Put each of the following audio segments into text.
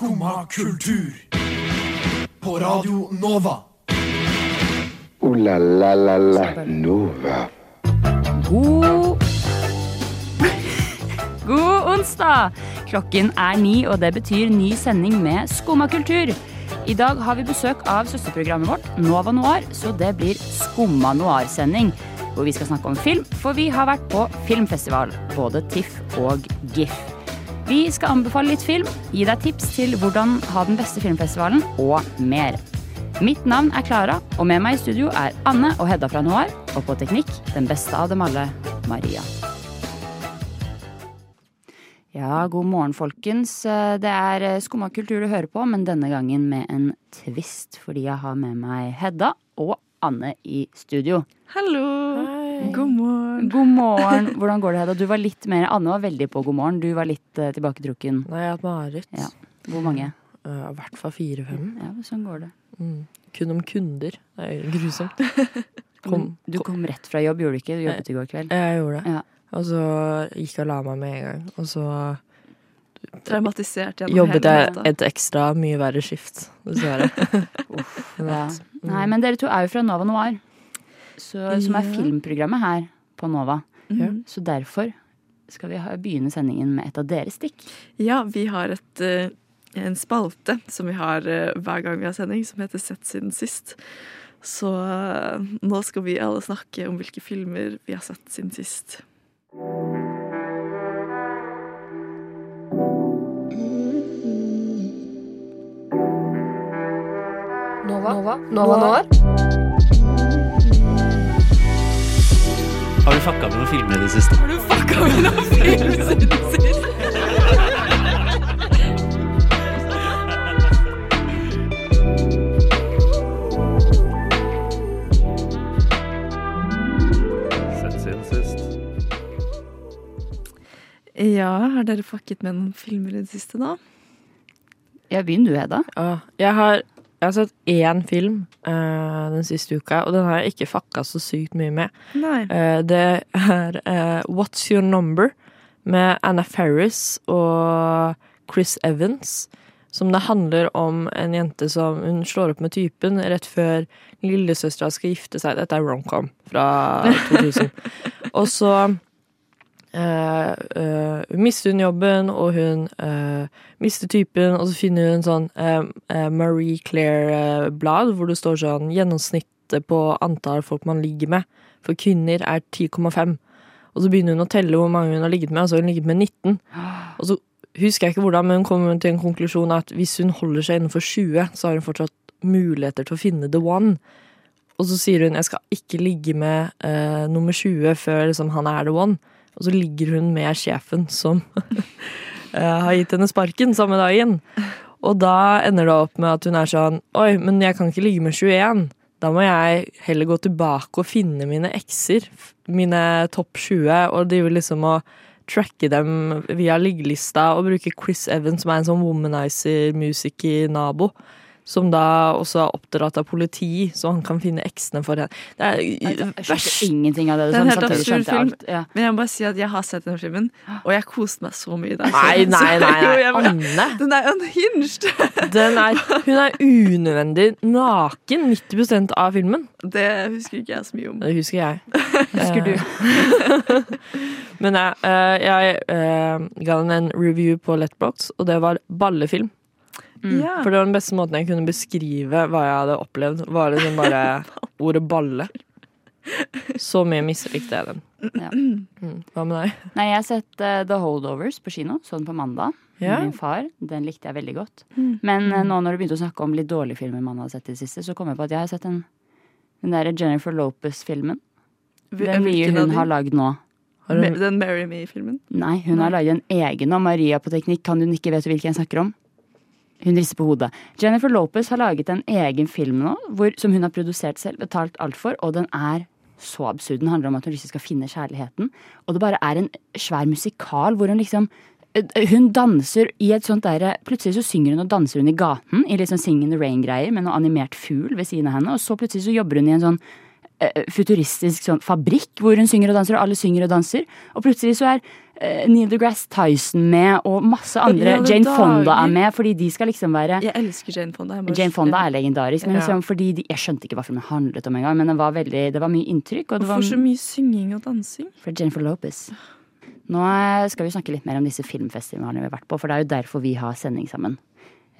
Skumma kultur. På Radio Nova. O-la-la-la-la Nova. God God onsdag! Klokken er ni, og det betyr ny sending med Skumma kultur. I dag har vi besøk av søsterprogrammet vårt, Nova Noir, så det blir Skumma noir-sending. Hvor vi skal snakke om film, for vi har vært på filmfestival. Både TIFF og GIF. Vi skal anbefale litt film, gi deg tips til hvordan ha den beste filmfestivalen, og mer. Mitt navn er Klara, og med meg i studio er Anne og Hedda fra Noir. Og på teknikk, den beste av dem alle, Maria. Ja, god morgen, folkens. Det er Skumma kultur du hører på, men denne gangen med en twist, fordi jeg har med meg Hedda og Anne i studio. Hallo! God morgen. God morgen. Hvordan går det, Hedda? Du var litt mer Anne var veldig på god morgen. Du var litt uh, tilbaketrukken. Nei, jeg har hatt mareritt. Ja. Hvor mange? Uh, I hvert fall fire-fem. Ja, sånn går det. Mm. Kun om kunder. Det er grusomt. Kom, du kom rett fra jobb, gjorde du ikke? Du jobbet i går kveld. Jeg gjorde det. Ja. Og så gikk jeg og la meg med en gang. Og så Traumatisert gjennom jobbet hele jeg et ekstra mye verre skift, dessverre. Ja. Nei, men dere to er jo fra Nova Noir, så, som er filmprogrammet her på Nova. Mm. Så derfor skal vi ha, begynne sendingen med et av deres stikk. Ja, vi har et, eh, en spalte som vi har eh, hver gang vi har sending, som heter Sett siden sist. Så eh, nå skal vi alle snakke om hvilke filmer vi har sett siden sist. Nova. Nova. Nova Noir. Har du fucka med noen filmer i det siste? Har du fucka med noen filmer i det Sett siden sist. Ja, har dere fucket med noen filmer i det siste, da? Ja, begynn du, Hedda. Ja, jeg, har, jeg har sett én film uh, den siste uka, og den har jeg ikke fucka så sykt mye med. Eh, det er uh, What's Your Number med Anna Ferris og Chris Evans. Som det handler om en jente som hun slår opp med typen rett før lillesøstera skal gifte seg. Dette er romcom fra 2000. og så eh, eh, mister hun jobben, og hun uh, mister typen, og så finner hun sånn Marie Claire-blad hvor det står sånn gjennomsnittet på antall folk man ligger med. For kvinner er 10,5. Og så begynner hun å telle hvor mange hun har ligget med, og så har hun ligget med 19. Og så husker jeg ikke hvordan, men hun kommer til en konklusjon at hvis hun holder seg innenfor 20, så har hun fortsatt muligheter til å finne the one. Og så sier hun jeg skal ikke ligge med nummer 20 før liksom, han er the one. Og så ligger hun med sjefen som eh, har gitt henne sparken samme dagen. Og da ender det opp med at hun er sånn Oi, men jeg kan ikke ligge med 21. Da må jeg heller gå tilbake og finne mine ekser, mine topp 20, og drive liksom og tracke dem via liggelista og bruke Chris Evans, som er en sånn womanizer-musiker-nabo. Som da også er oppdratt av politi, så han kan finne eksene for henne. Det er Jeg skjønte ingenting av det du Det er en helt samtidig absurd film. alt. Ja. Men jeg må bare si at jeg har sett den filmen, og jeg koste meg så mye der. Nei, nei, nei, nei. jeg Anne. Den er unhinged! Den er, hun er unødvendig naken 90% av filmen. Det husker ikke jeg så mye om. Det husker jeg. Husker du? Men jeg, jeg, jeg eh, ga den en review på Letbox, og det var ballefilm. Mm. For det var den beste måten jeg kunne beskrive hva jeg hadde opplevd. Var liksom bare ordet balle. Så mye mislikte jeg den. Ja. Mm. Hva med deg? Nei, jeg har sett uh, The Holdovers på kino, sånn på mandag. Yeah. Min far. Den likte jeg veldig godt. Mm. Men uh, nå når du begynte å snakke om litt dårlige filmer man hadde sett i det siste, så kom jeg på at jeg har sett den, den derre Jennifer Lopez-filmen. Den nye hun har lagd nå. Har hun... Den Marry Me-filmen? Nei, hun har lagd en egen om Maria på teknikk. Kan hun ikke du hvilken jeg snakker om? Hun rister på hodet. Jennifer Lopez har laget en egen film nå, hvor, som hun har produsert selv, betalt alt for, og den er så absurd. Den handler om at hun liksom skal finne kjærligheten, og det bare er en svær musikal hvor hun liksom eh, hun danser i et sånt der Plutselig så synger hun og danser hun i gaten i sånn Sing in the Rain-greier med noe animert fugl ved siden av henne, og så plutselig så jobber hun i en sånn eh, futuristisk sånn fabrikk hvor hun synger og danser, og alle synger og danser. Og plutselig så er eh, Neil deGrasse Tyson med, og masse andre. Jane Fonda er med, fordi de skal liksom være Jeg elsker Jane Fonda. Jane Fonda er legendarisk, men liksom fordi de, jeg skjønte ikke hva filmen handlet om engang. Men det var, veldig, det var mye inntrykk. Og det var så mye synging og dansing? For Jennifer Lopez. Nå eh, skal vi snakke litt mer om disse filmfestivalene vi har vært på, for det er jo derfor vi har sending sammen.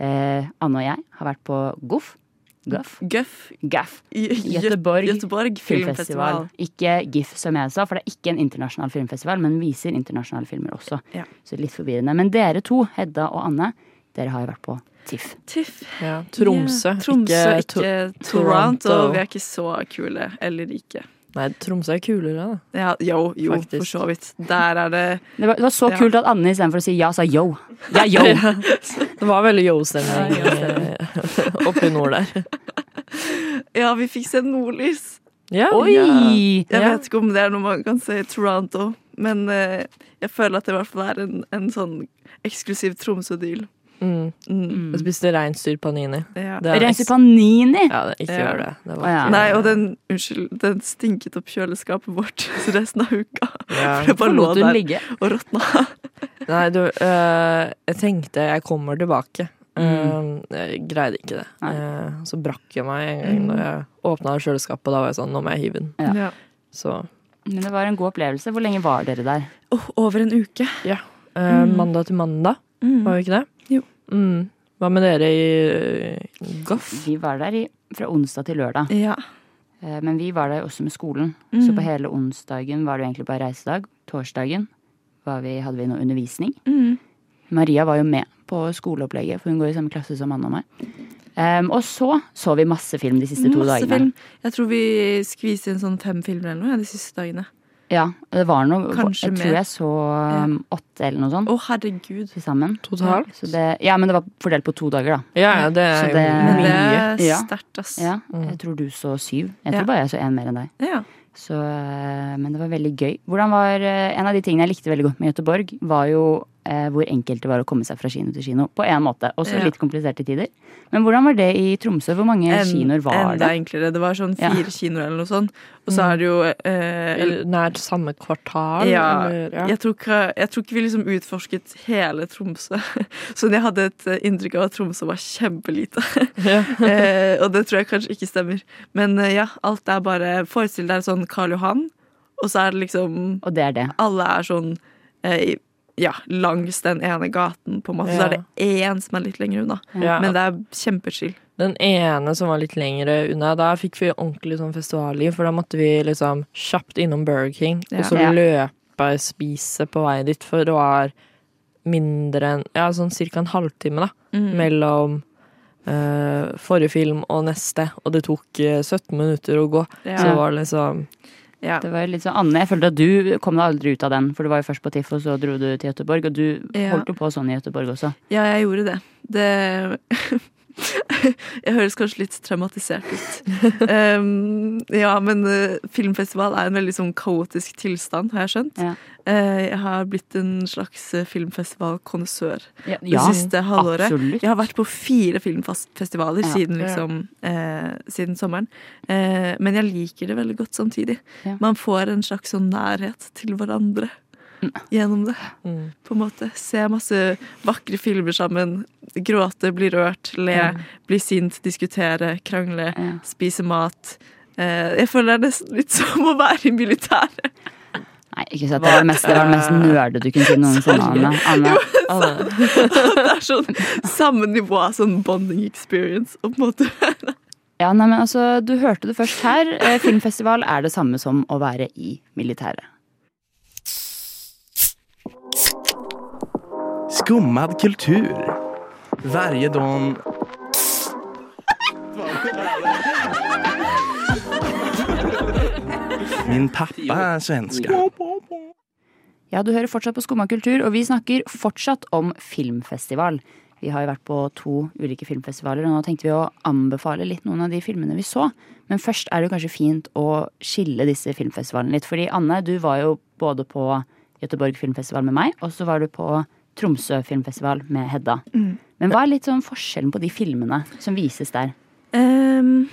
Eh, Anne og jeg har vært på GOF. Guff? Guff Gaff. Göteborg Göteborg Filmfestival. filmfestival. Ikke GIF, som jeg sa, for det er ikke en internasjonal filmfestival, men viser internasjonale filmer også. Ja. Så litt forvirrende. Men dere to, Hedda og Anne, dere har jo vært på TIFF. Tiff. Ja, Tromsø, yeah. Tromsø, ikke, ikke Toronto. Toronto. Vi er ikke så kule eller rike. Nei, Tromsø er kulere, da. Ja, jo, jo, Faktisk. for så vidt. Der er det Det var, det var så Ja. kult at Anne istedenfor å si ja, sa yo. Ja, yo! Det var veldig yo-stemning Ja, eh, oppe i nord der. Ja, vi fikk se nordlys. Ja, Oi! Jeg vet ikke om det er noe man kan si i Toronto, men eh, jeg føler at det i hvert fall er en, en sånn eksklusiv Tromsø-deal. Mm. Mm. Jeg spiste reinsdyrpanini. Ja. Det er Ja, det, ikke Ja. gjør det. det var Å, ja. Nei, og den, unnskyld, den stinket opp kjøleskapet vårt resten av uka. ja. Det bare lå der ligge? og råtna. Nei, du, øh, jeg tenkte jeg kommer tilbake. Mm. Øh, jeg greide ikke det. Eh, så brakk jeg meg en gang når jeg åpna kjøleskapet. Og da var jeg sånn, nå må jeg hive den. Ja. Så Men det var en god opplevelse. Hvor lenge var dere der? Oh, over en uke. Ja. Uh, mandag til mandag, Mm. var vi ikke det? Mm. Hva med dere i Goff? Vi var der i, fra onsdag til lørdag. Ja. Eh, Men vi var der også med skolen. Mm. Så på hele onsdagen var det egentlig bare reisedag. Torsdagen var vi, hadde vi noe undervisning. Mm. Maria var jo med på skoleopplegget, for hun går i samme klasse som Anna og meg. Um, og så så vi masse film de siste to dagene. film. Jeg tror vi skviste inn sånn fem filmer eller noe ja, de siste dagene. Ja, det var noe Kanskje Jeg mer. tror jeg så um, åtte eller noe sånt Å, herregud. til sammen. Totalt? Så det, ja, men det var fordelt på to dager, da. Ja, ja, det er Så jo Men det er Ja. sterkt, ass. Ja, Mm. jeg tror du så syv. Jeg Ja. tror bare jeg så én mer enn deg. Ja. Så, eh, men det var veldig gøy. Hvordan var, eh, En av de tingene jeg likte veldig godt med Göteborg, var jo hvor enkelt det var å komme seg fra kino til kino. På en måte. Også Ja. litt kompliserte tider. Men hvordan var det i Tromsø? Hvor mange En- kinoer var enda det? enklere. Det var sånn Ja. fire kinoer eller noe sånt. Og så er det jo eh, Nært samme kvartal? Ja, eller, ja. Jeg, tror ikke, jeg tror ikke vi liksom utforsket hele Tromsø. Så jeg hadde et eh, inntrykk av at Tromsø var kjempelite. Ja. eh, og det tror jeg kanskje ikke stemmer. Men eh, ja, alt er bare Forestill deg sånn Karl Johan, og så er det liksom Og det er det. Alle er sånn eh, ja, langs den ene gaten, på en måte. Så er det én som er litt lenger unna. Ja. Men det er kjempechill. Den ene som var litt lengre unna, da fikk vi ordentlig sånn festivalliv, for da måtte vi liksom kjapt innom Burger King, Ja. og så Ja. løpe spise på vei dit, for det var mindre enn Ja, sånn cirka en halvtime, da, Mm. mellom uh, forrige film og neste, og det tok eh, 17 minutter å gå. Ja. Så det var liksom Ja. Det var litt sånn, Anne, jeg følte at du kom deg aldri ut av den. For du var jo først på TIFF, og så dro du til Gøteborg. Og du Ja. holdt jo på sånn i Gøteborg også. Ja, jeg gjorde det. Det Jeg høres kanskje litt traumatisert ut. Um, ja, men uh, filmfestival er en veldig sånn kaotisk tilstand, har jeg skjønt. Ja. Uh, jeg har blitt en slags eh, filmfestivalkonnissør Ja, det siste halvåret. absolutt. Jeg har vært på fire filmfestivaler Ja. siden, liksom, uh, siden sommeren. Men jeg liker det veldig godt samtidig. Ja. Man får en slags sånn nærhet til hverandre gjennom det mm. på en måte. Se masse vakre filmer sammen. Gråte, bli rørt, le, mm. bli sint, diskutere, krangle, Ja. spise mat. Eh, jeg føler det er nesten litt som å være i militæret. Nei, ikke så at det var det mest, det var det mest nerde du kunne si noensinne, Anne. Anne. Anne. det er sånn samme nivå av sånn bonding experience. Og på en måte Ja, nei, men altså, du hørte det først her. Eh, Filmfestival er det samme som å være i militæret. Skummad kultur. Varje. Min pappa er svenske. Ja, du hører fortsatt på Skumma kultur, og vi snakker fortsatt om filmfestival. Vi har jo vært på to ulike filmfestivaler, og nå tenkte vi å anbefale litt noen av de filmene vi så. Men først er det kanskje fint å skille disse filmfestivalene litt. Fordi Anne, du var jo både på Göteborg filmfestival med meg, og så var du på Tromsø filmfestival med Hedda. Men hva er litt sånn forskjellen på de filmene som vises der? Um,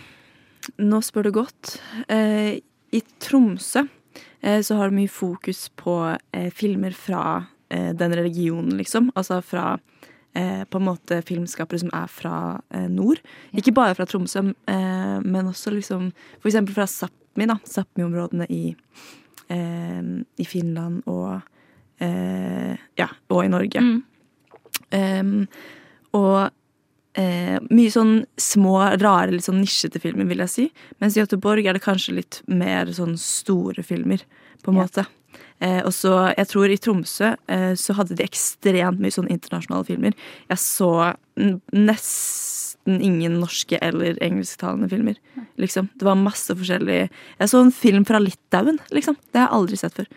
Nå spør du godt. Uh, I Tromsø uh, så har det mye fokus på uh, filmer fra den religionen, liksom. Altså fra på en måte filmskapere som er fra nord. nord. Ikke bare fra Tromsø, men også liksom eksempel fra Sápmi, da. Sápmi-områdene i, i Finland og ja, og i Norge. Mm. Um, og eh, mye sånn små, rare, litt sånn nisjete filmer, vil jeg si. Mens i Göteborg er det kanskje litt mer sånn store filmer, på en Ja. måte. Eh, og så, jeg tror i Tromsø eh, så hadde de ekstremt mye sånn internasjonale filmer. Jeg så nesten ingen norske eller engelsktalende filmer, liksom. Det var masse forskjellig Jeg så en film fra Litauen, liksom. Det har jeg aldri sett før.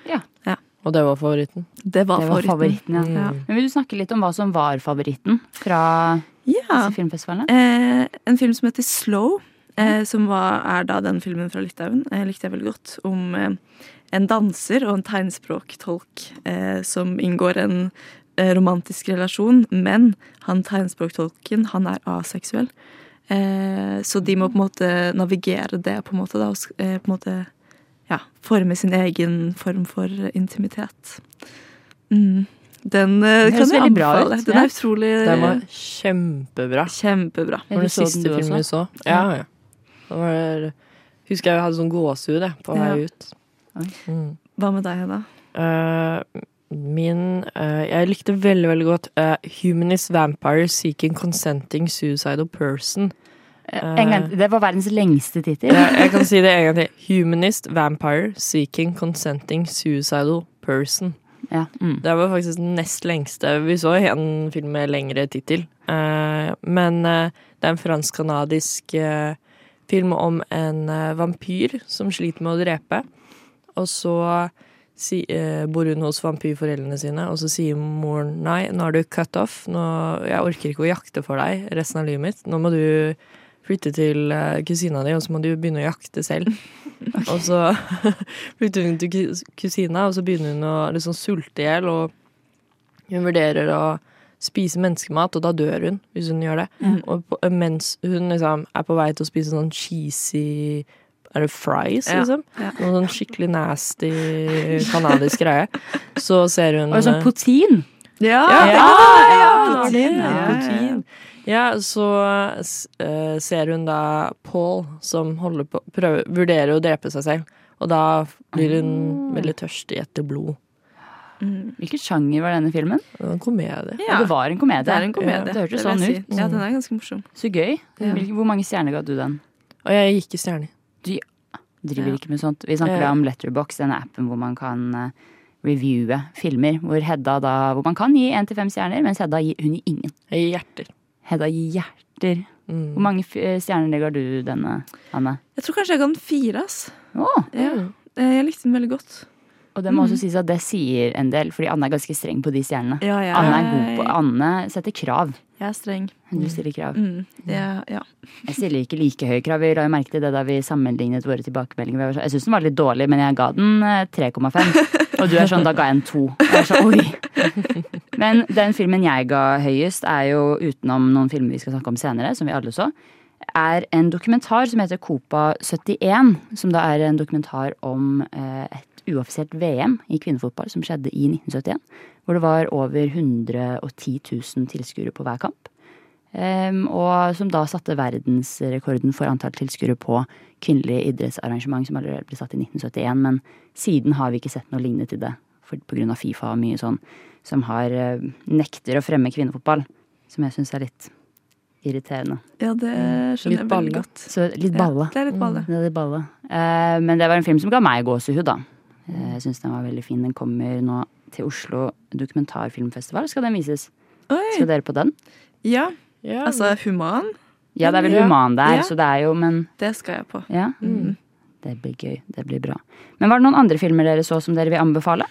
Og det var favoritten. Det var, Det var favoritten, ja. Ja. Men Vil du snakke litt om hva som var favoritten fra Ja. disse filmfestivalene? Eh, en film som heter Slow, eh, som var, er da den filmen fra Litauen, eh, likte jeg veldig godt. Om eh, en danser og en tegnspråktolk eh, som inngår en eh, romantisk relasjon, men han tegnspråktolken, han er aseksuell. Eh, så de må på en måte navigere det, på en måte, da, og eh, på en måte ja, forme sin egen form for intimitet. Mm. Den eh, Den kan jeg anbefale. Den ja. er utrolig Den var kjempebra. Kjempebra. Det Var det den siste den filmen vi så? Ja, ja. Da var, husker jeg hadde sånn gåsehud på vei Ja. ut. Mm. Hva med deg, Hedda? Uh, min uh, Jeg likte veldig, veldig godt uh, Humanist Vampire Seeking Consenting Suicidal Person. En gang, det var verdens lengste tittel. Ja, jeg kan si det en gang til. Humanist Vampire Seeking Consenting Suicidal Person. Ja. Mm. Det var faktisk den nest lengste. Vi så en film med lengre tittel. Eh, men eh, det er en fransk-canadisk eh, film om en eh, vampyr som sliter med å drepe. Og så eh, bor hun hos vampyrforeldrene sine, og så sier moren nei, nå er du cut off. Nå, jeg orker ikke å jakte for deg resten av livet mitt. Nå må du flytte til eh, kusina di, og så må du begynne å jakte selv. Og så flytter hun til kusina, og så begynner hun å liksom sulte i hjel, og hun vurderer å spise menneskemat, og da dør hun hvis hun gjør det. Mm. Og på, mens hun liksom er på vei til å spise sånn cheesy Er det fries, Ja, liksom? ja. Noe sånn skikkelig nasty kanadisk greie. Så ser hun Og sånn potin. Ja! ja, ja, ja, det. Ja, ja, så eh, ser hun da Paul som holder på prøver, vurderer å drepe seg selv. Og da blir hun Ah. veldig tørstig etter blod. Mm. Hvilken sjanger var denne filmen? En komedie. Ja. Det var en komedie. Det er en komedie. Det hørtes sånn ut. si. Ja, den er ganske morsom. Så gøy. Ja. Hvor mange stjerner ga du den? Og jeg gikk i stjerner. Driver Ja. ikke med sånt. Vi snakker Ja. da om Letterbox, denne appen hvor man kan eh, reviewe filmer. Hvor Hedda da Hvor man kan gi én til fem stjerner, mens Hedda gir, hun gir ingen. Jeg gir hjerter. Hedda gir hjerter. Mm. Hvor mange eh, stjerner ga du denne, Anne? Jeg tror kanskje jeg ga den fire, ass. Oh. Ja. Mm. Eh, Jeg likte den veldig godt. Og det må også sies at det sier en del, fordi Anne er ganske streng på de stjernene. Ja, ja, Anne er god på Anne setter krav. Jeg er streng. Du stiller krav. Mm. Ja, ja. Jeg stiller ikke like høye krav. Vi la jo merke til det da vi sammenlignet våre tilbakemeldinger. Jeg syns den var litt dårlig, men jeg ga den eh, 3,5. Og du er sånn, da ga jeg en 2. Jeg er sånn, oi. Men den filmen jeg ga høyest, er jo utenom noen filmer vi skal snakke om senere, som vi alle så, er en dokumentar som heter Copa 71. Som da er en dokumentar om eh, et uoffisielt VM i kvinnefotball som skjedde i 1971. Hvor det var over 110 000 tilskuere på hver kamp. Em, og som da satte verdensrekorden for antall tilskuere på kvinnelige idrettsarrangement, som allerede ble satt i 1971. Men siden har vi ikke sett noe lignende til det, pga. Fifa og mye sånn, som har eh, nekter å fremme kvinnefotball. Som jeg syns er litt irriterende. ja, det Litt skjønner jeg veldig godt. Så litt balle. Ja, det er litt balle. Det er litt balle. Eh, men det var en film som ga meg gåsehud, da. Eh, jeg syns den var veldig fin. Den kommer nå til Oslo dokumentarfilmfestival. Skal den vises? Oi! Skal dere på den? Ja, Ja, altså human, Ja, det er vel Ja. human der, Ja. så det er jo Men det skal jeg på. ja. Mm. Det blir gøy. Det blir bra. Men var det noen andre filmer dere så som dere vil anbefale?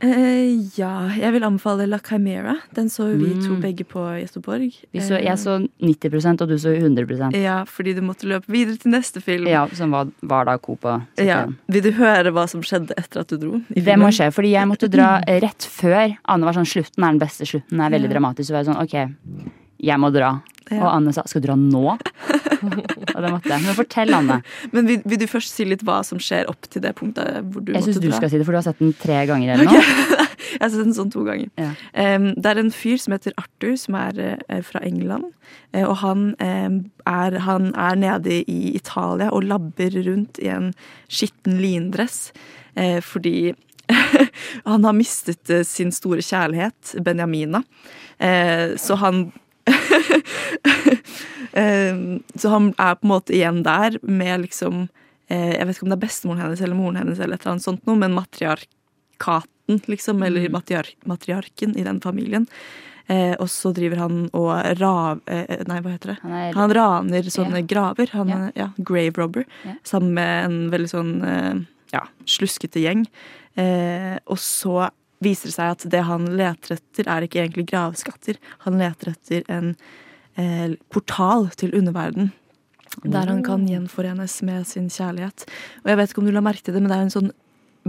Eh, ja, jeg vil anbefale La Chimera. Den så vi vi to Mm. begge på Göteborg. Så, Eh, jeg så 90% og du så 100% Ja, fordi du måtte løpe videre til neste film. Ja, Som var, var da Copa. Ja. Vil du høre hva som skjedde etter at du dro? Det må skje, fordi jeg måtte dra rett før. Anne var sånn 'slutten er den beste slutten', er veldig Ja. dramatisk. Så var jeg sånn 'ok, jeg må dra'. Ja. Og Anne sa 'skal du dra nå'? Og det måtte jeg. Men fortell, Anne. Men vil, vil du først si litt hva som skjer opp til det punktet hvor du Jeg måtte syns du skal si det, for du har sett den tre ganger eller noe. Jeg har sett den sånn to ganger. Ja. Um, det er en fyr som heter Arthur, som er, eh, er fra England. Eh, og han, er, han er nede i Italia og labber rundt i en skitten lindress eh, fordi han har mistet eh, sin store kjærlighet, Benjamina. Eh, så han Så han er på en måte igjen der med liksom eh, Jeg vet ikke om det er bestemoren hennes eller moren hennes, eller et eller annet sånt noe, men matriarkaten, liksom, eller matriar matriarken i den familien. Eh, og så driver han og rav... Eh, nei, hva heter det? Han er Han raner sånne Ja. graver. Han Ja. ja, grave robber. Ja. Sammen med en veldig sånn eh, ja, sluskete gjeng. Eh, og så viser det seg at det han leter etter, er ikke egentlig gravskatter. Han leter etter en eh, portal til underverden. Der han kan gjenforenes med sin kjærlighet. Og jeg vet ikke om du la merke til det, men det er en sånn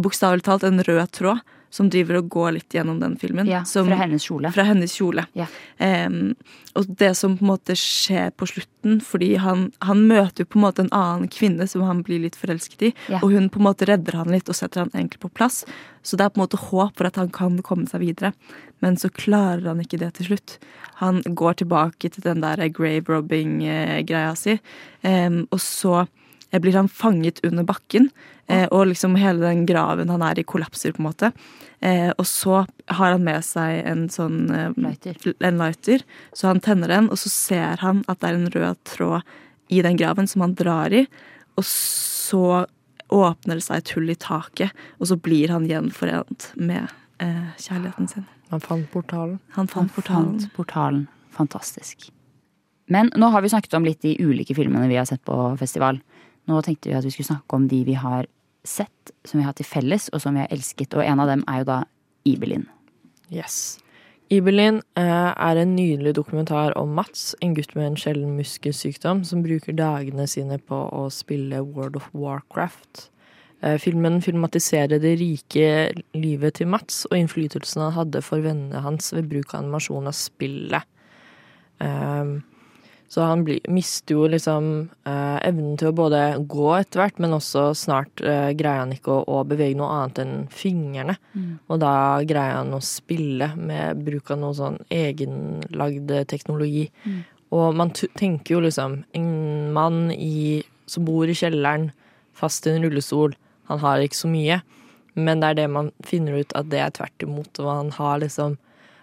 bokstavelig talt en rød tråd som driver og går litt gjennom den filmen. ja, som, fra hennes kjole. fra hennes kjole. Ja. Um, og det som på en måte skjer på slutten, fordi han, han møter jo på en måte en annen kvinne som han blir litt forelsket i, Ja. og hun på en måte redder han litt og setter han egentlig på plass. Så det er på en måte håp for at han kan komme seg videre. Men så klarer han ikke det til slutt. Han går tilbake til den der grave robbing-greia si, um, og så eh, blir han fanget under bakken, eh, og liksom hele den graven han er i, kollapser, på en måte. Eh, og så har han med seg en sånn eh, Lighter. en lighter, så han tenner den, og så ser han at det er en rød tråd i den graven som han drar i, og så åpner det seg et hull i taket, og så blir han gjenforent med eh, kjærligheten sin. Han fant portalen. Han Han fant portalen. fant portalen. Fantastisk. Men nå har vi snakket om litt de ulike filmene vi har sett på festival. Nå tenkte vi at vi skulle snakke om de vi har sett, som vi har til felles, og som vi har elsket. Og en av dem er jo da Ibelin. Yes. Ibelin eh, er en nydelig dokumentar om Mats, en gutt med en sjelden muskelsykdom, som bruker dagene sine på å spille World of Warcraft. Eh, filmen filmatiserer det rike livet til Mats og innflytelsen han hadde for vennene hans ved bruk av animasjon av spillet. Ehm, så han mister jo liksom eh, evnen til å både gå etter hvert, men også snart eh, greier han ikke å, å bevege noe annet enn fingrene. Og da greier han å spille med bruk av noe sånn egenlagd teknologi. Og man tenker jo liksom En mann i, som bor i kjelleren, fast i en rullestol, han har ikke så mye. Men det er det man finner ut at det er tvert imot. Og han har liksom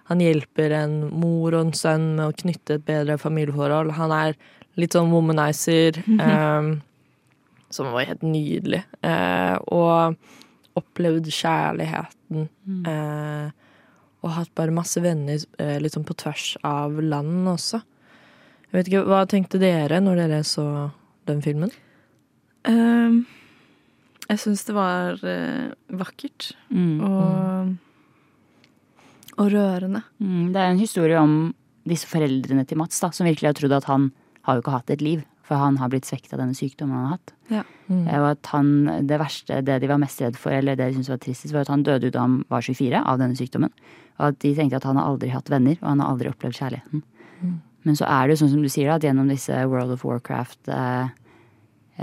Han hjelper en mor og en sønn med å knytte et bedre familieforhold. Han er litt sånn womanizer. eh, som var helt nydelig. Eh, og opplevd kjærligheten. Eh, og hatt bare masse venner litt sånn på tvers av land også. Jeg vet ikke, Hva tenkte dere når dere så den filmen? Um, jeg syns det var eh, vakkert Mm. og, og rørende. Mm, det er en historie om disse foreldrene til Mats, da, som virkelig har trodd at han har jo ikke hatt et liv. For han har blitt svekket av denne sykdommen han har hatt. Ja. Mm. Eh, Og at han, det verste, det de var mest redd for, eller det de syntes var tristest, var at han døde da han var 24 av denne sykdommen. Og at de tenkte at han har aldri hatt venner, og han har aldri opplevd kjærligheten. Men så er det jo sånn som du sier, at gjennom disse World of Warcraft eh,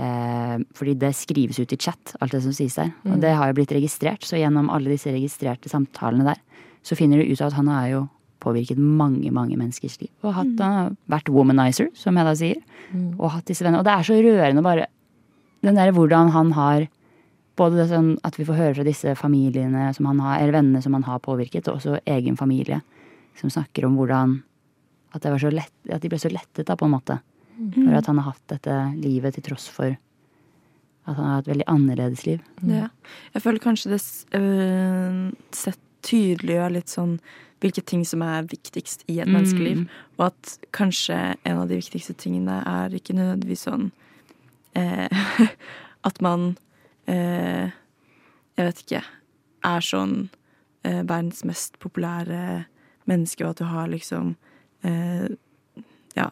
eh, Fordi det skrives ut i chat, alt det som sies der. Og det har jo blitt registrert, så gjennom alle disse registrerte samtalene der, så finner du ut at han har jo påvirket mange, mange menneskers liv. Og hatt, han har vært womanizer, som jeg da sier. Og hatt disse vennene. Og det er så rørende bare den der hvordan han har både det sånn at vi får høre fra disse familiene som han har, eller vennene som han har påvirket, og også egen familie, som snakker om hvordan at, det var så lett, at de ble så lettet, da, på en måte. For at han har hatt dette livet til tross for at han har hatt et veldig annerledes liv. Ja. Jeg føler kanskje det øh, sett tydeliggjør litt sånn hvilke ting som er viktigst i et menneskeliv. Og at kanskje en av de viktigste tingene er ikke nødvendigvis sånn eh, At man eh, Jeg vet ikke Er sånn eh, verdens mest populære menneske, og at du har liksom eh, Ja,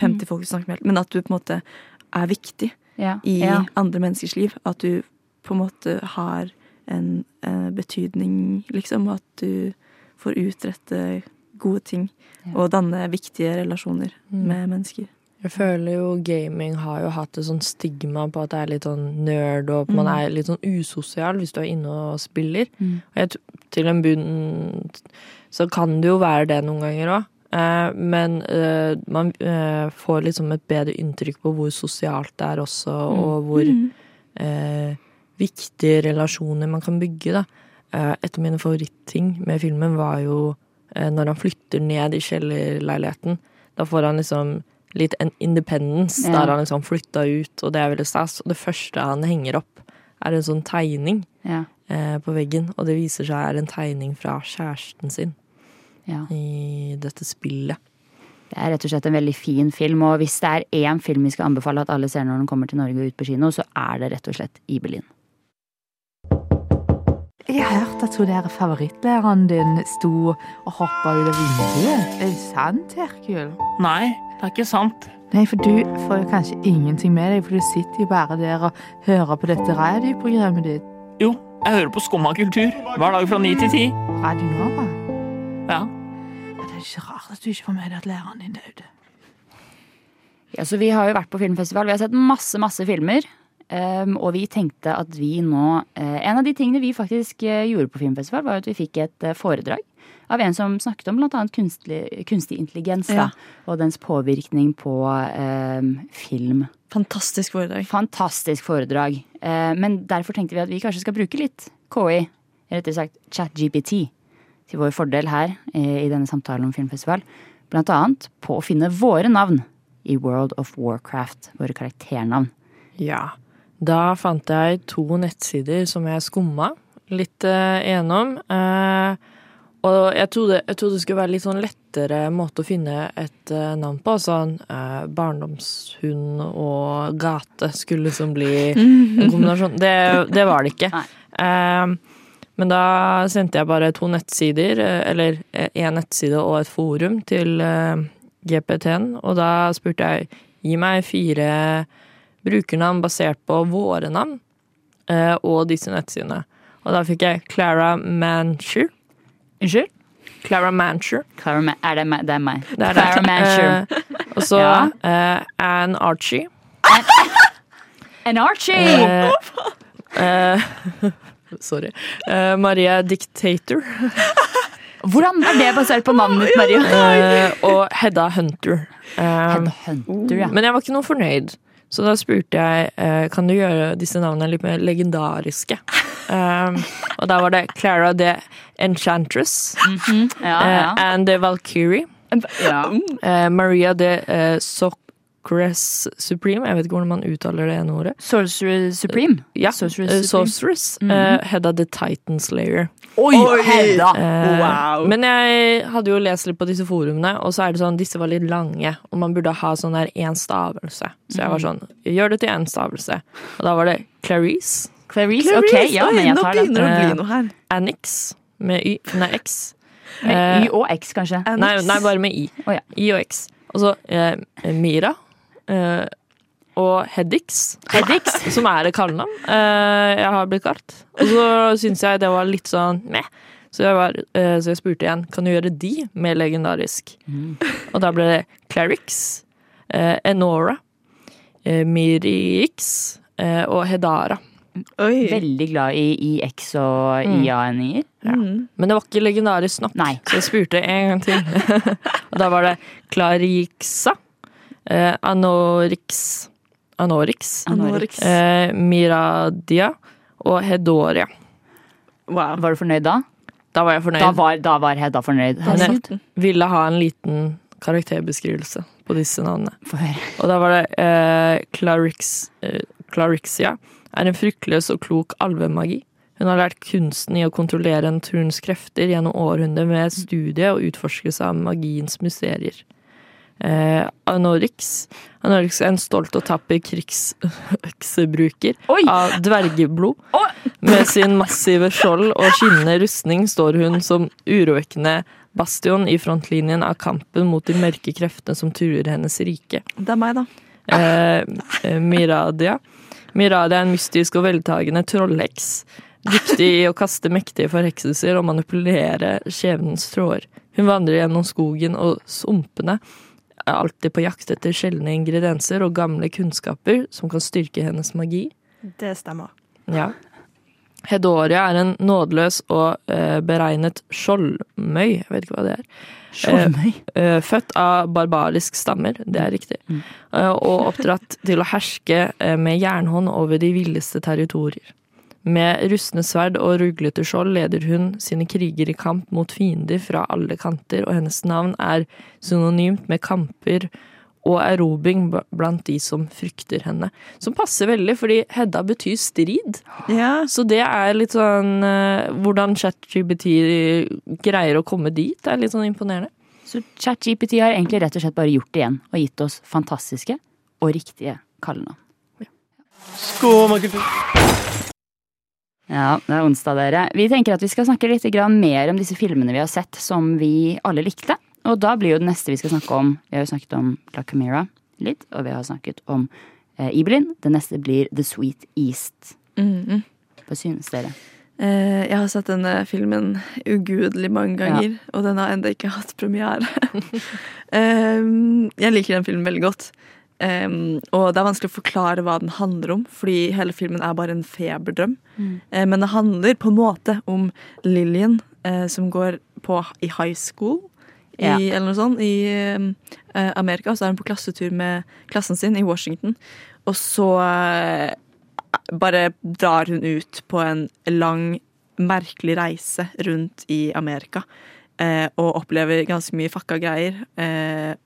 50 folk du snakker med, men at du på en måte er viktig Ja. i ja. andre menneskers liv. At du på en måte har en eh, betydning, liksom. At du får utrette gode ting. Ja. Og danne viktige relasjoner med mennesker. Jeg føler jo gaming har jo hatt et sånn stigma på at det er litt sånn nerd, og at man Mm. er litt sånn usosial hvis du er inne og spiller. Mm. Og jeg, til en bunn så kan det jo være det noen ganger òg. Eh, men eh, man eh, får liksom et bedre inntrykk på hvor sosialt det er også, og hvor eh, viktige relasjoner man kan bygge, da. Eh, et av mine favoritting med filmen var jo eh, når han flytter ned i kjellerleiligheten. Da får han liksom litt en independence, Ja. der han liksom flytta ut, og det er veldig stas. Og det første han henger opp, er en sånn tegning Ja. eh, på veggen, og det viser seg er en tegning fra kjæresten sin ja. i dette spillet. Det er rett og slett en veldig fin film, og hvis det er én film vi skal anbefale at alle ser når den kommer til Norge og ut på kino, så er det rett og slett Ibelin. Jeg har hørt at hun der favorittlæreren din sto og hoppa ut av vinduet. Er det sant, Herkul? Nei, det er ikke sant. Nei, for du får jo kanskje ingenting med deg, for du sitter jo bare der og hører på dette radioprogrammet ditt. Jo, jeg hører på Skumma kultur hver dag fra ni til ti. Radio Nova. Ja. Ja, Det er ikke rart at du ikke får med deg at læreren din døde. Ja, så vi har jo vært på filmfestival. Vi har sett masse, masse filmer. Um, og vi tenkte at vi nå eh, En av de tingene vi faktisk eh, gjorde på filmfestival, var at vi fikk et eh, foredrag av en som snakket om bl.a. Kunstig, kunstig intelligens da, og dens påvirkning på eh, film. Fantastisk foredrag. Fantastisk foredrag. Eh, men derfor tenkte vi at vi kanskje skal bruke litt KI, rettere sagt ChatGPT, til vår fordel her i denne samtalen om filmfestival. Blant annet på å finne våre navn i World of Warcraft. Våre karakternavn. Ja. Da fant jeg to nettsider som jeg skumma litt eh, gjennom. Eh, og jeg trodde, jeg trodde det skulle være litt sånn lettere måte å finne et eh, navn på. Sånn barndomshund og gate skulle liksom bli en kombinasjon. Det, det var det ikke. Nei. Men da sendte jeg bare to nettsider, eller én nettside og et forum til GPT-en, og da spurte jeg gi meg fire brukernavn basert på våre navn eh, og disse nettsidene. Og da fikk jeg Clara Mancher. Unnskyld? Clara Mancher. Clara Ma er det meg? Det er meg. Det er. Clara Mancher. Eh, og så Ja. eh, Ann Archie. Ann Archie! Eh, eh, sorry. Eh, Maria Dictator. Hvordan er det basert på navnet ditt, Maria? Eh, og Hedda Hunter. Hedda Hunter, ja. Men jeg var ikke noe fornøyd. Så da spurte jeg eh, kan du gjøre disse navnene litt mer legendariske. Um, og da var det Clara the Enchantress. ja, ja. uh, and the Valkyrie. ja. Uh, Maria the uh, Socress Supreme. Jeg vet ikke hvordan man uttaler det ene ordet. Sorcerer Supreme. Ja, Sorceress Sorceress mm -hmm. Mhm. Eh, Hedda the Titan Slayer. Oi, Hedda! Uh, Wow. Men jeg hadde jo lest litt på disse forumene, og så er det sånn, disse var litt lange, og man burde ha sånn der én stavelse. Så jeg var sånn, gjør det til én stavelse. Og da var det Clarice, Clarice? Ok, ja, men jeg tar den. begynner det å Eh, bli noe her. Annix med Y, nei, X. Med Eh, Y og X, kanskje. Nei, nei, bare med I. Oh, ja. I og X. Og så eh, Mira. Eh, og Hedix. Hedix. Som er et kallenavn uh, jeg har blitt kalt. Og så syns jeg det var litt sånn meh. Så jeg, var, uh, så jeg spurte igjen kan du gjøre de mer legendarisk. Og da ble det Clarix, eh, Enora, eh, Mirix eh, og Hedara. Oi. Veldig glad i IX og Mm. IA-en-er. Mm. Men det var ikke legendarisk nok, Nei. så jeg spurte en gang til. og da var det Clarixa, eh, Anorix Anorix, Anorix. eh, Miradia og Hedoria. Wow. Var du fornøyd da? Da var jeg fornøyd. Da var, da var Hedda fornøyd. Hun jeg ville ha en liten karakterbeskrivelse på disse navnene. Og da var det eh, Clarix, eh, Clarixia er en fryktløs og klok alvemagi. Hun har lært kunsten i å kontrollere naturens krefter gjennom århundrer med studie og utforskelse av magiens mysterier. Eh, Anorix Anorix er en stolt og tapper krigsøksebruker av dvergeblod. Med sin massive skjold og skinnende rustning står hun som urovekkende bastion i frontlinjen av kampen mot de mørke kreftene som truer hennes rike. Det er meg, da. Eh, eh, Miradia. Miradia er en mystisk og veltagende trollheks. Dyktig i å kaste mektige forhekselser og manipulere skjebnens tråder. Hun vandrer gjennom skogen og sumpene er alltid på jakt etter sjeldne ingredienser og gamle kunnskaper som kan styrke hennes magi. Det stemmer. Ja. Hedoria er en nådeløs og eh, beregnet skjoldmøy. Jeg vet ikke hva det er. Skjoldmøy? Eh, eh, født av barbarisk stammer, det er riktig. Eh, og oppdratt til å herske eh, med jernhånd over de villeste territorier. Med rustne sverd og ruglete skjold leder hun sine kriger i kamp mot fiender fra alle kanter, og hennes navn er synonymt med kamper og erobring blant de som frykter henne. Som passer veldig, fordi Hedda betyr strid. Ja. Så det er litt sånn eh, Hvordan ChatGPT greier å komme dit, er litt sånn imponerende. Så ChatGPT har egentlig rett og slett bare gjort det igjen, og gitt oss fantastiske og riktige kallenavn. Skomakultur. Ja, det er onsdag, dere. Vi tenker at vi skal snakke litt mer om disse filmene vi har sett som vi alle likte. Og da blir jo det neste vi skal snakke om Vi har jo snakket om La Camera litt, og vi har snakket om eh, Ibelin. Det neste blir The Sweet East. Mhm. Hva synes dere? Eh, jeg har sett denne filmen ugudelig mange ganger, og den har ennå ikke hatt premiere. eh, jeg liker den filmen veldig godt. Um, og det er vanskelig å forklare hva den handler om, fordi hele filmen er bare en feberdrøm. Mm. Uh, men det handler på en måte om Lillian uh, som går på i high school. I, Eller noe sånt, i uh, Amerika. Så er hun på klassetur med klassen sin i Washington. Og så bare drar hun ut på en lang, merkelig reise rundt i Amerika. Og opplever ganske mye fucka greier.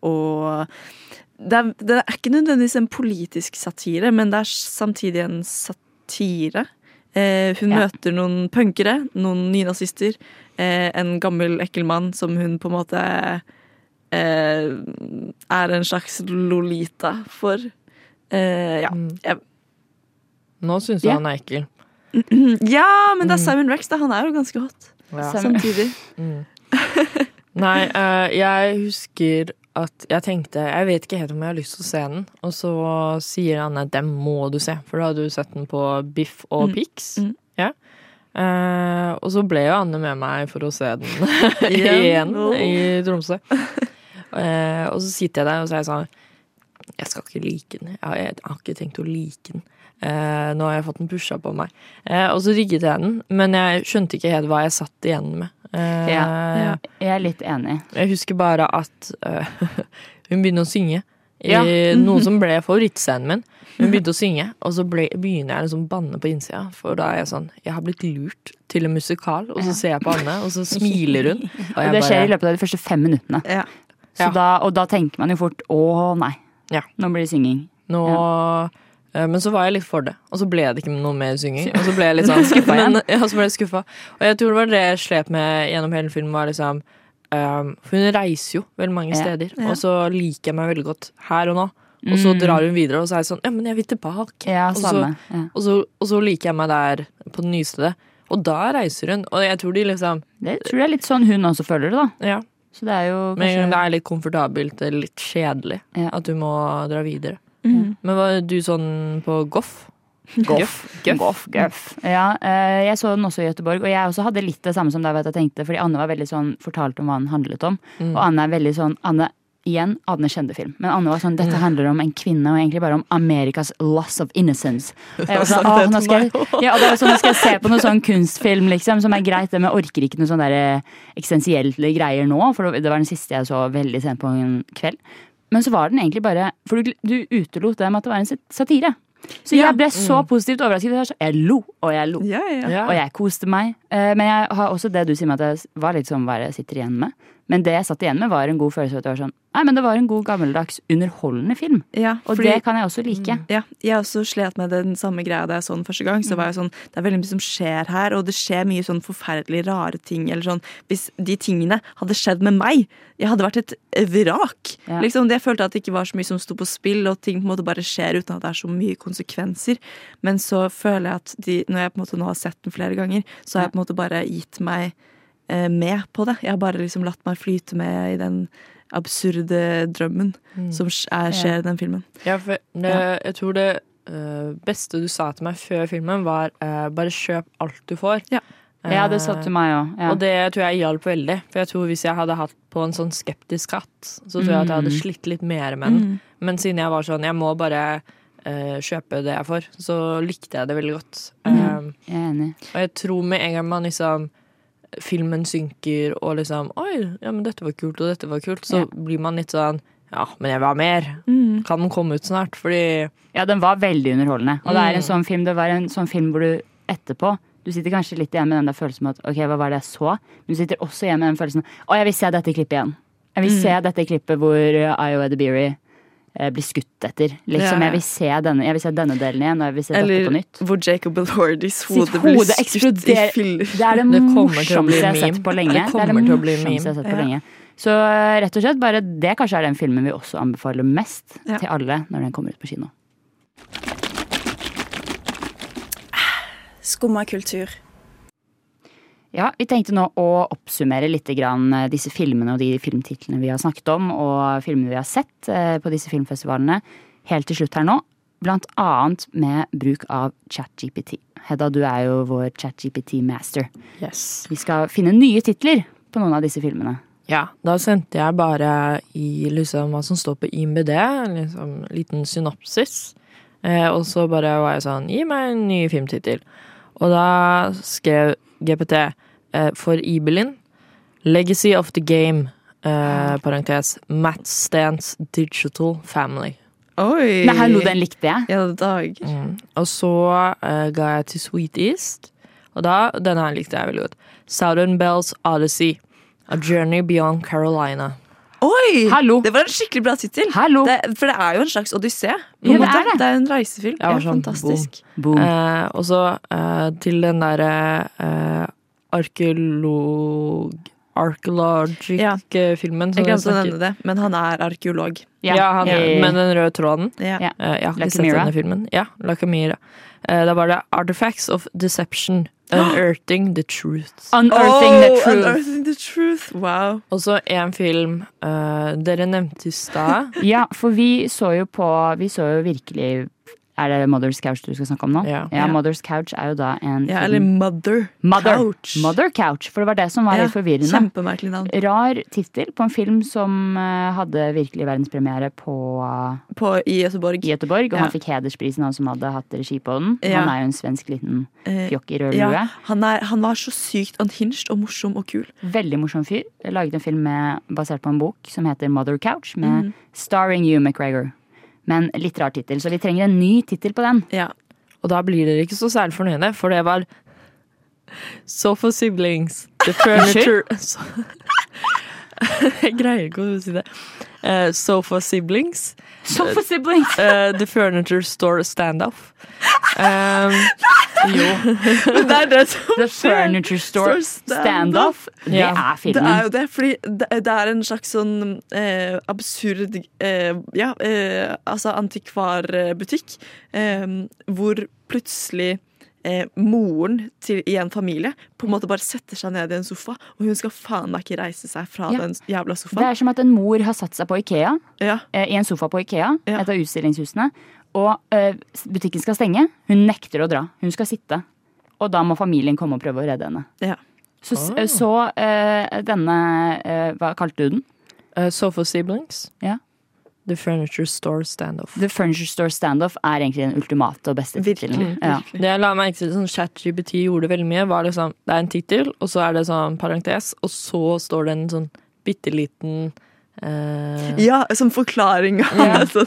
Og det er, det er ikke nødvendigvis en politisk satire, men det er samtidig en satire. Eh, hun Ja. møter noen punkere, noen nynazister, eh, en gammel, ekkel mann som hun på en måte eh, er en slags Lolita for. Eh, ja. Jeg, Nå syns du Ja. han er ekkel. ja, men det er Simon Rex, da. Han er jo ganske hot. Ja. Samtidig. Mm. Nei, eh, jeg husker at jeg tenkte Jeg vet ikke helt om jeg har lyst til å se den. Og så sier Anne den må du se, for da hadde du sett den på Biff og Mm. Pix. Mm. Ja. Eh, og så ble jo Anne med meg for å se den Igjen. i Tromsø. Eh, og så sitter jeg der og så er jeg sånn Jeg skal ikke like den. Jeg har, jeg har ikke tenkt å like den. Eh, nå har jeg fått den pusha på meg. Eh, og så rigget jeg den, men jeg skjønte ikke helt hva jeg satt igjen med. Eh, Ja, jeg er litt enig. Jeg husker bare at øh, hun begynner å synge. I Ja. noe som ble favorittscenen min. Hun begynte å synge, og så ble, begynner jeg liksom å banne på innsida. For da er jeg sånn Jeg har blitt lurt til en musikal, og så ser jeg på Anne, og så smiler hun. Og Og det skjer i løpet av de første fem minuttene. Ja. Så Ja. da, og da tenker man jo fort å nei, Ja. nå blir det synging. Nå ja. Men så var jeg litt for det, og så ble det ikke noe mer synging. Og så ble jeg litt sånn Skuffa igjen? Ja, så ble jeg skuffa. Og jeg tror det var det jeg slet med gjennom hele filmen, var liksom um, For hun reiser jo veldig mange steder, Ja. og så liker jeg meg veldig godt her og nå. Og så Mm. drar hun videre, og så er jeg sånn Ja, men jeg vil tilbake. Ja, og, så. Ja. og, så, og så liker jeg meg der på det nye stedet. Og da reiser hun. Og jeg tror de liksom Det tror jeg er litt sånn hun også føler det, da. Ja. Så det er jo en kanskje gang det er litt komfortabelt eller litt kjedelig Ja. at du må dra videre. Mhm. Men var du sånn på Goff? Goff. Goff. Goff. Ja, eh, jeg så den også i Gøteborg, og jeg også hadde litt det samme som deg, vet jeg tenkte, fordi Anne var veldig sånn, fortalte om hva den handlet om. Mm. Og Anne er veldig sånn Anne, igjen, Anne kjente film. Men Anne var sånn, dette handler om en kvinne, og egentlig bare om Amerikas loss of innocence. Og jeg var sånn, åh, nå skal jeg, ja, og det var sånn, nå skal jeg se på noe sånn kunstfilm, liksom, som er greit, men jeg orker ikke noe sånn der eksistensielle greier nå, for det var den siste jeg så veldig sent på en kveld. Men så var den egentlig bare For du, du utelot det med at det var en satire. Så jeg ble så positivt overrasket. Jeg var så- Jeg lo, og jeg lo. Ja. Ja. Og jeg koste meg. Eh, Men jeg har også det du sier med at det var litt sånn hva jeg sitter igjen med. Men det jeg satt igjen med, var en god følelse av at det var sånn Nei, men det var en god, gammeldags, underholdende film. Ja, Og fordi- det kan jeg også like. Ja, jeg også slet med den samme greia da jeg så den første gang. Så var jeg sånn, Det er veldig mye som skjer her, og det skjer mye sånn forferdelig rare ting. eller sånn, Hvis de tingene hadde skjedd med meg, jeg hadde vært et vrak. Ja. Liksom, det Jeg følte at det ikke var så mye som sto på spill, og ting på en måte bare skjer uten at det er så mye konsekvenser. Men så føler jeg at de, når jeg på en måte nå har sett den flere ganger, så har jeg på en måte bare gitt meg eh, med på det. Jeg har bare liksom latt meg flyte med i den absurde drømmen som er, skjer i den filmen. Ja, for det, jeg tror det uh, beste du sa til meg før filmen, var uh, bare kjøp alt du får. Ja. Ja, det sa til meg òg. Ja. Og det tror jeg hjalp veldig. For jeg tror hvis jeg hadde hatt på en sånn skeptisk hatt, så tror jeg at jeg hadde Mm. slitt litt mer med den. Mm. Men siden jeg var sånn, jeg må bare uh, kjøpe det jeg får, så likte jeg det veldig godt. Mm. Jeg er enig. og jeg tror med en gang man liksom Filmen synker og liksom Oi, ja, men dette var kult, og dette var kult. Så Ja. blir man litt sånn Ja, men jeg vil ha mer. Mm. Kan den komme ut snart? Fordi Ja, den var veldig underholdende. Og det er en Mm. sånn film Det var en sånn film hvor du etterpå Du sitter kanskje litt igjen med den der følelsen at ok, hva var det jeg så? Men du sitter også igjen med den følelsen å, jeg vil se dette klippet igjen. Jeg vil Mm. se dette klippet hvor uh, Io Edebiri blir skutt etter. Liksom, Ja. jeg, vil se denne, jeg vil se denne delen igjen, og jeg vil se dette på Eller nytt. hvor Jacob Elordis hode blir skutt i filler. Det er det, Det morsomste jeg har sett på lenge. Det Det, kommer det til å bli morsomste jeg har meme. sett på lenge. Så eh, rett og slett bare det kanskje er den filmen vi også anbefaler mest Ja. til alle når den kommer ut på kino. Skumma kultur. Ja, vi tenkte nå å oppsummere litt grann eh, disse filmene og de filmtitlene vi har snakket om, og filmene vi har sett eh, på disse filmfestivalene helt til slutt her nå. Blant annet med bruk av ChatGPT. Hedda, du er jo vår ChatGPT-master. yes. Vi skal finne nye titler på noen av disse filmene. Ja, da sendte jeg bare i liksom hva som står på IMBD, liksom liten synopsis. Eh, og så bare var jeg sånn Gi meg en ny filmtittel. Og da skrev GPT eh, for Ibelin Legacy of the Game, eh, parentes Matt Stans Digital Family. Oi! Nei, hallo, den likte jeg. Ja, dag. Mm. Og så uh, ga jeg til Sweet East, og da, denne her likte jeg veldig godt. Southern Bells Odyssey. A Journey Beyond Carolina. Oi! Hallo! Det var en skikkelig bra tittel. For det er jo en slags odyssé. på Ja, det er det. det er en reisefilm. Ja, Ja, sånn, fantastisk. Boom. Eh, og så eh, til den derre eh, arkeolog... Arkeologic-filmen. Jeg glemte å nevne det, men han er arkeolog. Ja, han, yeah. med den røde tråden. Ja. Ja. Eh, jeg har Like sett denne filmen. Ja, Like a Mira. Eh, da var det Artifacts of Deception. Unearthing the Truth. Unearthing the Oh, truth. Unearthing the truth. Wow. Og så en film uh, dere nevnte i stad. Ja, for vi så jo på Vi så jo virkelig Er det Mother's Couch du skal snakke om nå? Ja. Ja. Mother's Couch er jo da en Ja, eller Mother, Mother. Couch. Mother Couch, for det var det som var Ja, litt forvirrende. Kjempemerkelig navn. Rar tittel på en film som eh, hadde virkelig verdenspremiere på På, I Göteborg. i Göteborg, og Ja. han fikk hedersprisen, han som hadde hatt regi på den. Han er jo en svensk liten Eh, fjokk i rød lue. han, han var så sykt unhinged og morsom og kul. Veldig morsom fyr. Laget en film med, basert på en bok som heter Mother Couch, med mm. starring Hugh McGregor. Men litt rar tittel, så vi trenger en ny tittel på den. Ja. Og da blir dere ikke så særlig fornøyde, for det var Sofa Siblings. The Furniture Jeg greier ikke å si det. Uh, Sofa Siblings. Sofa Siblings! Uh, the Furniture Store Standoff. Um, jo. Men det er det som The. Furniture Store Standoff. Det er er Det er jo det, fordi det, er en slags sånn uh, absurd Ja, altså antikvarbutikk. Hvor plutselig eh, moren til, i en familie på en måte bare setter seg ned i en sofa, og hun skal faen meg ikke reise seg fra Ja. den jævla sofaen. Det er som at en mor har satt seg på Ikea, Ja. eh, i en sofa på Ikea, Ja. et av utstillingshusene, og eh, butikken skal stenge. Hun nekter å dra. Hun skal sitte. Og da må familien komme og prøve å redde henne. Ja. Så, så eh, denne eh, Hva kalte du den? Uh, Sofa Siblings. Ja. The Furniture Store Standoff. The Furniture Store Standoff er egentlig den ultimate og beste tittelen. Ja. Det jeg la merke til, sånn ChatGPT gjorde veldig mye, var liksom Det er en tittel, og så er det sånn parentes, og så står det en sånn bitte liten eh, ja, som forklaring av Ja. en sånn,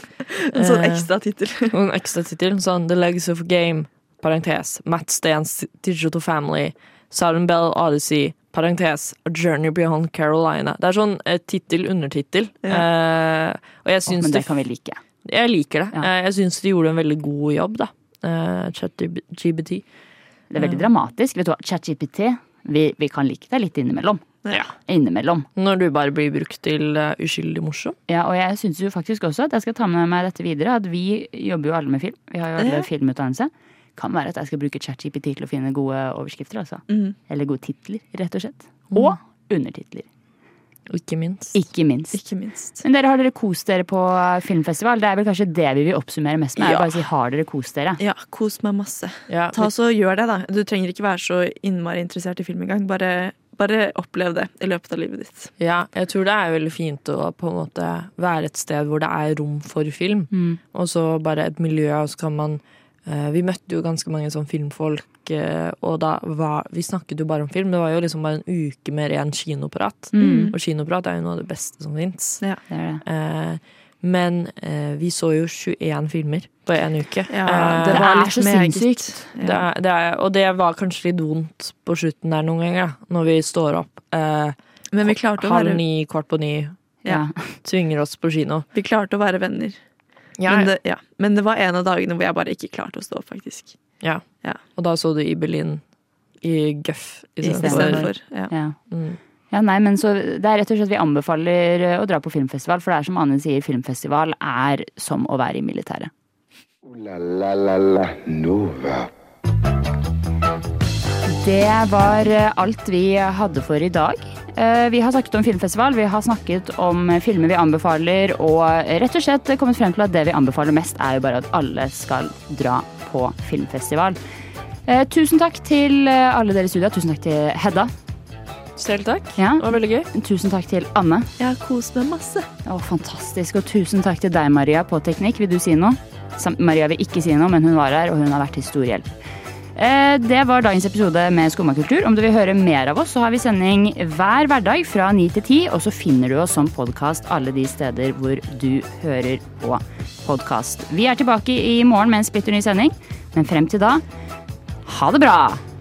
en sånn Eh. ekstra tittel. En ekstra tittel. Sånn The Legacy of Game, parentes. Matt Stans Digital Family. Southern Bell Odyssey, parentes. A Journey Beyond Carolina. Det er sånn eh, tittel-undertittel. Eh, og jeg syns oh, men det kan vi like. Jeg liker det. Ja. Eh, jeg syns de gjorde en veldig god jobb, da. Eh, ChatGPT. Det er veldig dramatisk. Vet du hva, ChatGPT, vi, vi kan like det litt innimellom. Ja. Innimellom. Når du bare blir brukt til uh, uskyldig morsom. Ja, og jeg syns jo faktisk også at jeg skal ta med meg dette videre. At vi jobber jo alle med film. Vi har jo alle Ja. filmutdannelse. Kan være at jeg skal bruke ChatGPT til å finne gode overskrifter, altså. Mm. Eller gode titler, rett og slett. Mm. Og undertitler. Ikke minst. Ikke minst. Ikke minst. Men dere har dere kost dere på filmfestival? Det er vel kanskje det vi vil oppsummere mest med? er Ja. Bare å si har dere kost dere? Ja, kos meg masse. Ja, Ta så Gjør det, da. Du trenger ikke være så innmari interessert i film engang. Bare, bare opplev det i løpet av livet ditt. Ja, jeg tror det er veldig fint å på en måte være et sted hvor det er rom for film. Mm. Og så bare et miljø, og så kan man Vi møtte jo ganske mange sånn filmfolk, eh, og da var Vi snakket jo bare om film. Det var jo liksom bare en uke med ren kinoprat. Mm. Og kinoprat er jo noe av det beste som fins. Ja. Det det. Eh, men eh, vi så jo 21 filmer på én uke. Ja, det, det det var er så sinnssykt. det er, det er, og det var kanskje litt vondt på slutten der noen ganger, da. Når vi står opp eh, Men vi klarte, å halv være, ni, kvart på ni, Ja. tvinger oss på kino. vi klarte å være venner. Men, det, ja. Men det var en av dagene hvor jeg bare ikke klarte å stå opp, faktisk. Ja. Ja. Og da så du i Berlin i Guff istedenfor. Ja. Ja. Mm. Ja, nei, men så Det er rett og slett vi anbefaler å dra på filmfestival, for det er som Ane sier, filmfestival er som å være i militæret. La la la la Nova. Det var alt vi hadde for i dag. Eh, Vi har snakket om filmfestival, vi har snakket om filmer vi anbefaler, og rett og slett kommet frem til at det vi anbefaler mest, er jo bare at alle skal dra på filmfestival. Eh, Tusen takk til eh, alle dere i studio. Tusen takk til Hedda. Selv takk. Ja. Det var veldig gøy. Tusen takk til Anne. Jeg har kost meg masse. Å, fantastisk. Og tusen takk til deg, Maria, på teknikk. Vil du si noe? Maria vil ikke si noe, men hun var her, og hun har vært til stor hjelp. Eh, Det var dagens episode med Skumma kultur. Om du vil høre mer av oss, så har vi sending hver hverdag fra 9 til 10, og så finner du oss som podkast alle de steder hvor du hører på podkast. Vi er tilbake i morgen med en splitter ny sending, men frem til da, ha det bra!